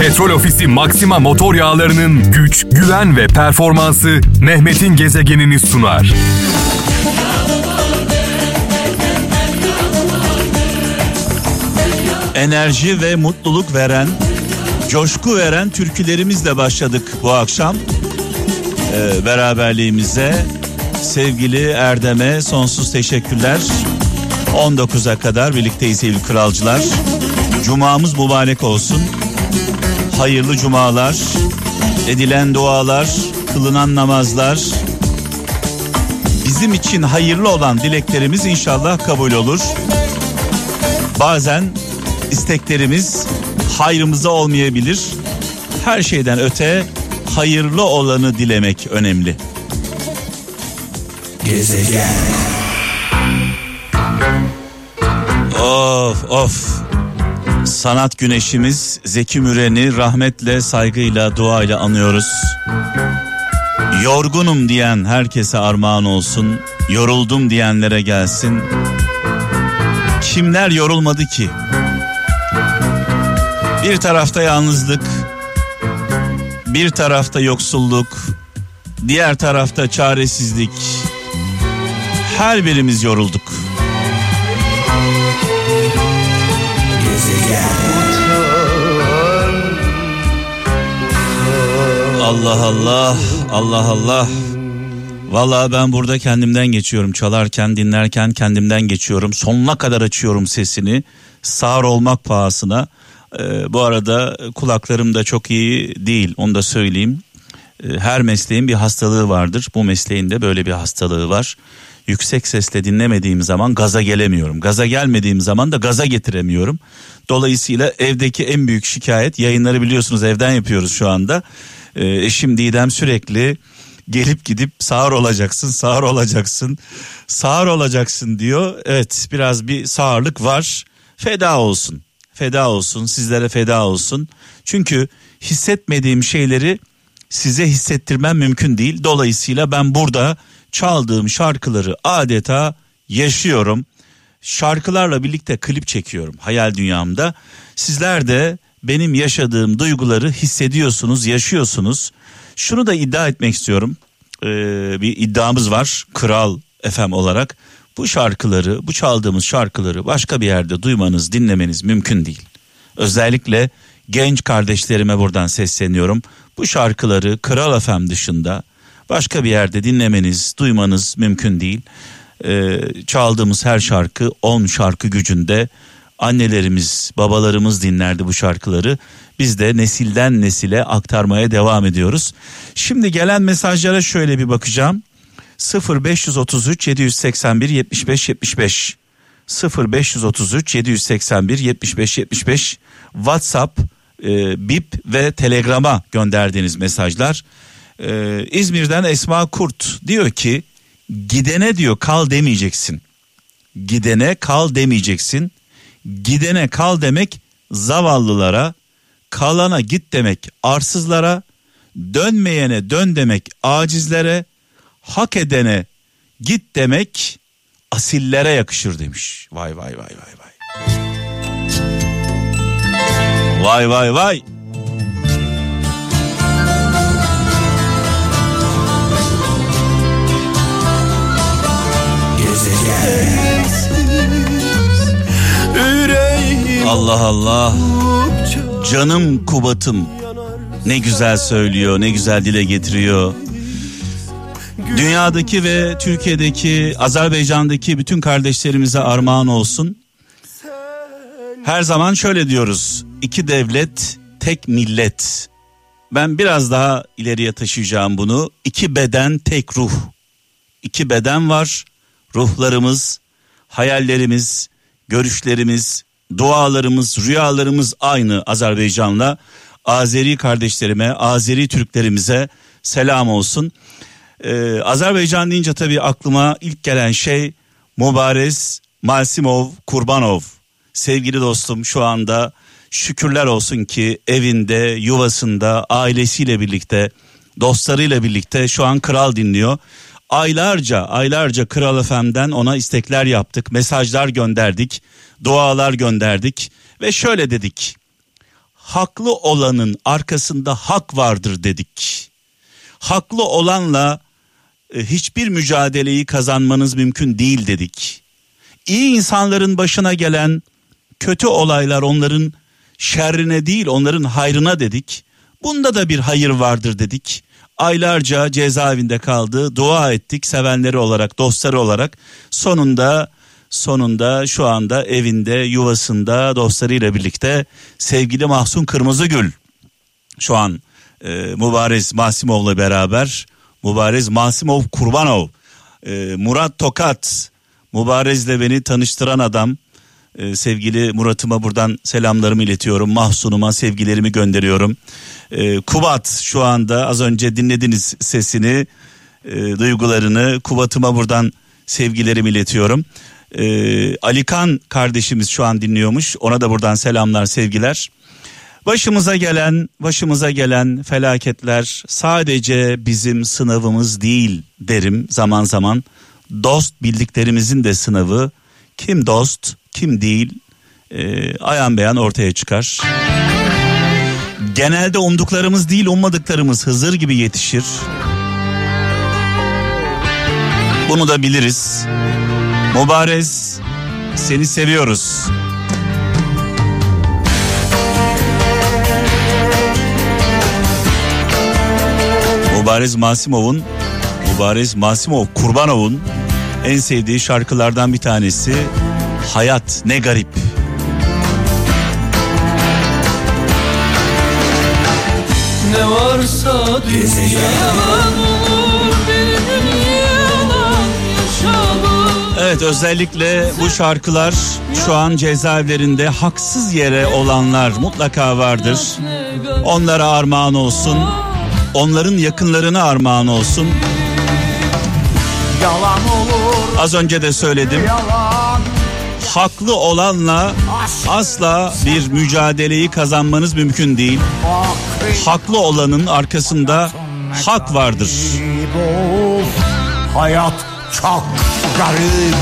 Petrol Ofisi Maxima motor yağlarının güç, güven ve performansı Mehmet'in gezegenini sunar. Enerji ve mutluluk veren, coşku veren türkülerimizle başladık bu akşam. Ee, beraberliğimize sevgili Erdem'e sonsuz teşekkürler. 19'a kadar birlikteyiz sevgili kralcılar. Cumamız mübarek olsun. Hayırlı cumalar, edilen dualar, kılınan namazlar, bizim için hayırlı olan dileklerimiz inşallah kabul olur. Bazen isteklerimiz hayrımıza olmayabilir. Her şeyden öte hayırlı olanı dilemek önemli. Gezegen. Of of. Sanat güneşimiz Zeki Müren'i rahmetle, saygıyla, duayla anıyoruz. Yorgunum diyen herkese armağan olsun. Yoruldum diyenlere gelsin. Kimler yorulmadı ki? Bir tarafta yalnızlık, bir tarafta yoksulluk, diğer tarafta çaresizlik. Her birimiz yorulduk. Allah Allah, Allah Allah. Vallahi ben burada kendimden geçiyorum. Çalarken, dinlerken kendimden geçiyorum. Sonuna kadar açıyorum sesini. Sağır olmak pahasına. Ee, bu arada kulaklarım da çok iyi değil. Onu da söyleyeyim. Ee, her mesleğin bir hastalığı vardır. Bu mesleğin de böyle bir hastalığı var. Yüksek sesle dinlemediğim zaman gaza gelemiyorum. Gaza gelmediğim zaman da gaza getiremiyorum. Dolayısıyla evdeki en büyük şikayet yayınları biliyorsunuz evden yapıyoruz şu anda. Ee, eşim Didem sürekli gelip gidip sağır olacaksın, sağır olacaksın, sağır olacaksın diyor. Evet biraz bir sağırlık var. Feda olsun, feda olsun, sizlere feda olsun. Çünkü hissetmediğim şeyleri size hissettirmem mümkün değil. Dolayısıyla ben burada çaldığım şarkıları adeta yaşıyorum. Şarkılarla birlikte klip çekiyorum hayal dünyamda. Sizler de benim yaşadığım duyguları hissediyorsunuz, yaşıyorsunuz. Şunu da iddia etmek istiyorum. Ee, bir iddiamız var Kral FM olarak. Bu şarkıları, bu çaldığımız şarkıları başka bir yerde duymanız, dinlemeniz mümkün değil. Özellikle genç kardeşlerime buradan sesleniyorum. Bu şarkıları Kral FM dışında başka bir yerde dinlemeniz, duymanız mümkün değil. Ee, çaldığımız her şarkı 10 şarkı gücünde annelerimiz, babalarımız dinlerdi bu şarkıları. Biz de nesilden nesile aktarmaya devam ediyoruz. Şimdi gelen mesajlara şöyle bir bakacağım. 0533 781 75 75 0533 781 75 75 WhatsApp, e, BIP ve Telegram'a gönderdiğiniz mesajlar. E, İzmir'den Esma Kurt diyor ki gidene diyor kal demeyeceksin. Gidene kal demeyeceksin. Gidene kal demek zavallılara, kalana git demek arsızlara, dönmeyene dön demek acizlere, hak edene git demek asillere yakışır demiş. Vay vay vay vay vay. Vay vay vay. Allah Allah. Canım Kubat'ım ne güzel söylüyor, ne güzel dile getiriyor. Dünyadaki ve Türkiye'deki, Azerbaycan'daki bütün kardeşlerimize armağan olsun. Her zaman şöyle diyoruz. iki devlet, tek millet. Ben biraz daha ileriye taşıyacağım bunu. İki beden, tek ruh. İki beden var. Ruhlarımız, hayallerimiz, görüşlerimiz, dualarımız, rüyalarımız aynı Azerbaycan'la. Azeri kardeşlerime, Azeri Türklerimize selam olsun. Ee, Azerbaycan deyince tabii aklıma ilk gelen şey Mubarez Malsimov Kurbanov. Sevgili dostum şu anda şükürler olsun ki evinde, yuvasında, ailesiyle birlikte, dostlarıyla birlikte şu an kral dinliyor. Aylarca, aylarca Kral FM'den ona istekler yaptık, mesajlar gönderdik, dualar gönderdik ve şöyle dedik. haklı olanın arkasında hak vardır dedik. Haklı olanla e, hiçbir mücadeleyi kazanmanız mümkün değil dedik. İyi insanların başına gelen kötü olaylar onların şerrine değil onların hayrına dedik. Bunda da bir hayır vardır dedik. Aylarca cezaevinde kaldı. Dua ettik sevenleri olarak, dostları olarak. Sonunda sonunda şu anda evinde, yuvasında dostlarıyla birlikte sevgili Mahsun Kırmızıgül şu an e, Mübarez Masimov'la beraber Mübarez Masimov Kurbanov e, Murat Tokat Mübarez'le beni tanıştıran adam ee, sevgili Murat'ıma buradan selamlarımı iletiyorum. Mahsun'uma sevgilerimi gönderiyorum. Ee, Kubat şu anda az önce dinlediniz sesini, e, duygularını. Kubat'ıma buradan sevgilerimi iletiyorum. Ee, Alikan kardeşimiz şu an dinliyormuş. Ona da buradan selamlar, sevgiler. Başımıza gelen, başımıza gelen felaketler sadece bizim sınavımız değil derim zaman zaman. Dost bildiklerimizin de sınavı. Kim dost, kim değil e, ayan beyan ortaya çıkar. Genelde umduklarımız değil ummadıklarımız Hızır gibi yetişir. Bunu da biliriz. Mübarez seni seviyoruz. Mübarez Masimov'un Mübarez Masimov Kurbanov'un en sevdiği şarkılardan bir tanesi Hayat ne garip. Ne varsa Evet özellikle bu şarkılar şu an cezaevlerinde haksız yere olanlar mutlaka vardır. Onlara armağan olsun. Onların yakınlarına armağan olsun. Yalan olur. Az önce de söyledim. Yalan haklı olanla asla bir mücadeleyi kazanmanız mümkün değil. Haklı olanın arkasında hak vardır. Hayat çok garip.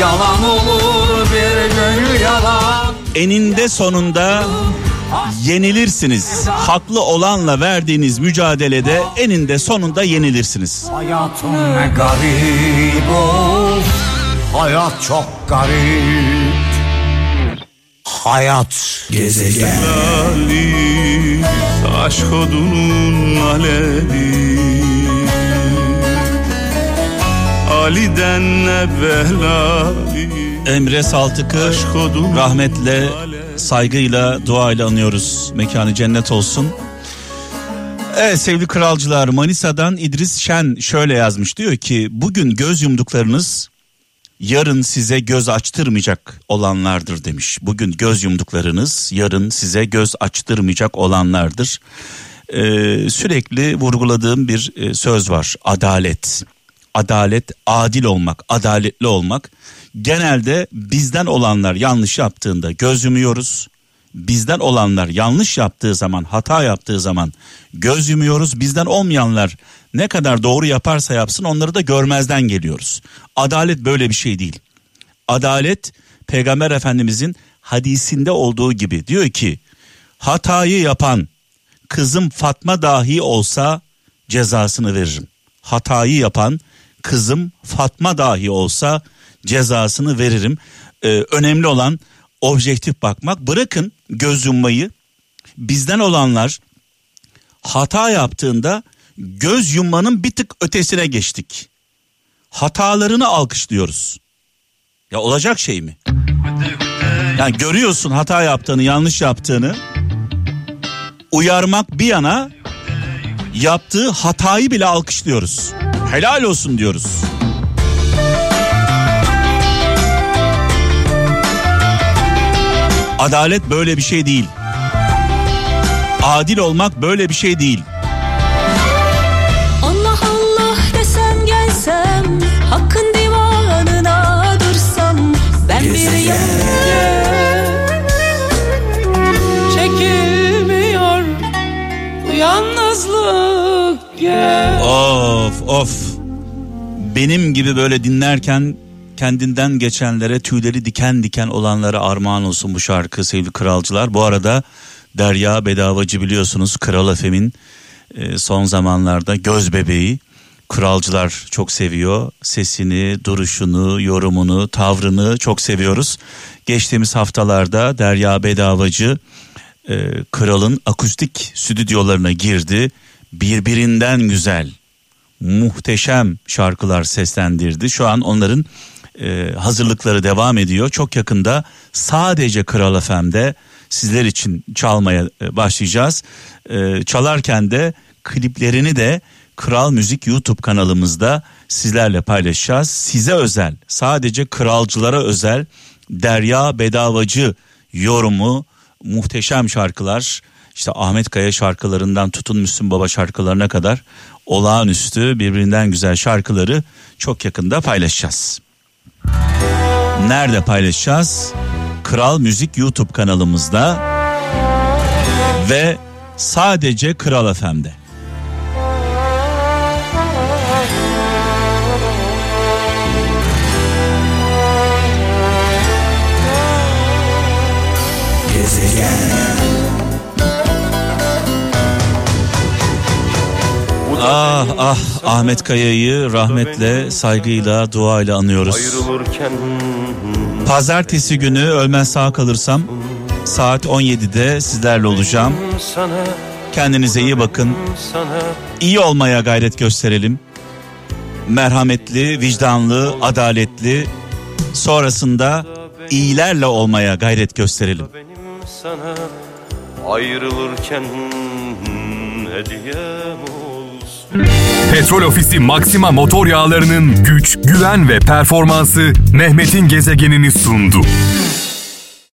Yalan olur bir gönül yalan. Eninde sonunda yenilirsiniz. Haklı olanla verdiğiniz mücadelede eninde sonunda yenilirsiniz. Hayatım ne garip of. Hayat çok garip. Hayat Gezegen. Aşk odunun alevi. Ali'den evvel Emre Saltık'ı rahmetle, saygıyla, duayla anıyoruz. Mekanı cennet olsun. Evet sevgili kralcılar Manisa'dan İdris Şen şöyle yazmış. Diyor ki bugün göz yumduklarınız yarın size göz açtırmayacak olanlardır demiş. Bugün göz yumduklarınız yarın size göz açtırmayacak olanlardır. Ee, sürekli vurguladığım bir e, söz var adalet. Adalet adil olmak, adaletli olmak. Genelde bizden olanlar yanlış yaptığında göz yumuyoruz. Bizden olanlar yanlış yaptığı zaman, hata yaptığı zaman göz yumuyoruz. Bizden olmayanlar ne kadar doğru yaparsa yapsın onları da görmezden geliyoruz. Adalet böyle bir şey değil. Adalet Peygamber Efendimizin hadisinde olduğu gibi diyor ki hatayı yapan kızım Fatma dahi olsa cezasını veririm. Hatayı yapan kızım Fatma dahi olsa cezasını veririm. Ee, önemli olan objektif bakmak. Bırakın göz yummayı. Bizden olanlar hata yaptığında göz yummanın bir tık ötesine geçtik. Hatalarını alkışlıyoruz. Ya olacak şey mi? Yani görüyorsun hata yaptığını, yanlış yaptığını. Uyarmak bir yana yaptığı hatayı bile alkışlıyoruz. Helal olsun diyoruz. Adalet böyle bir şey değil. Adil olmak böyle bir şey değil. Of of. Benim gibi böyle dinlerken kendinden geçenlere tüyleri diken diken olanlara armağan olsun bu şarkı sevgili kralcılar. Bu arada Derya Bedavacı biliyorsunuz Kral Efem'in e, son zamanlarda göz bebeği. Kralcılar çok seviyor. Sesini, duruşunu, yorumunu, tavrını çok seviyoruz. Geçtiğimiz haftalarda Derya Bedavacı e, Kral'ın akustik stüdyolarına girdi. Birbirinden güzel, muhteşem şarkılar seslendirdi. Şu an onların e, hazırlıkları devam ediyor. Çok yakında sadece Kral FM'de sizler için çalmaya e, başlayacağız. E, çalarken de kliplerini de Kral Müzik YouTube kanalımızda sizlerle paylaşacağız. Size özel, sadece kralcılara özel Derya Bedavacı yorumu, muhteşem şarkılar. İşte Ahmet Kaya şarkılarından tutun Müslüm Baba şarkılarına kadar olağanüstü birbirinden güzel şarkıları çok yakında paylaşacağız. Nerede paylaşacağız? Kral Müzik YouTube kanalımızda ve sadece Kral FM'de. Ah ah Ahmet Kaya'yı rahmetle, saygıyla, duayla anıyoruz. Pazartesi günü ölmez sağ kalırsam saat 17'de sizlerle olacağım. Kendinize iyi bakın. İyi olmaya gayret gösterelim. Merhametli, vicdanlı, adaletli. Sonrasında iyilerle olmaya gayret gösterelim. Sana ayrılırken hediyem olsun. Petrol Ofisi Maxima motor yağlarının güç, güven ve performansı Mehmet'in gezegenini sundu.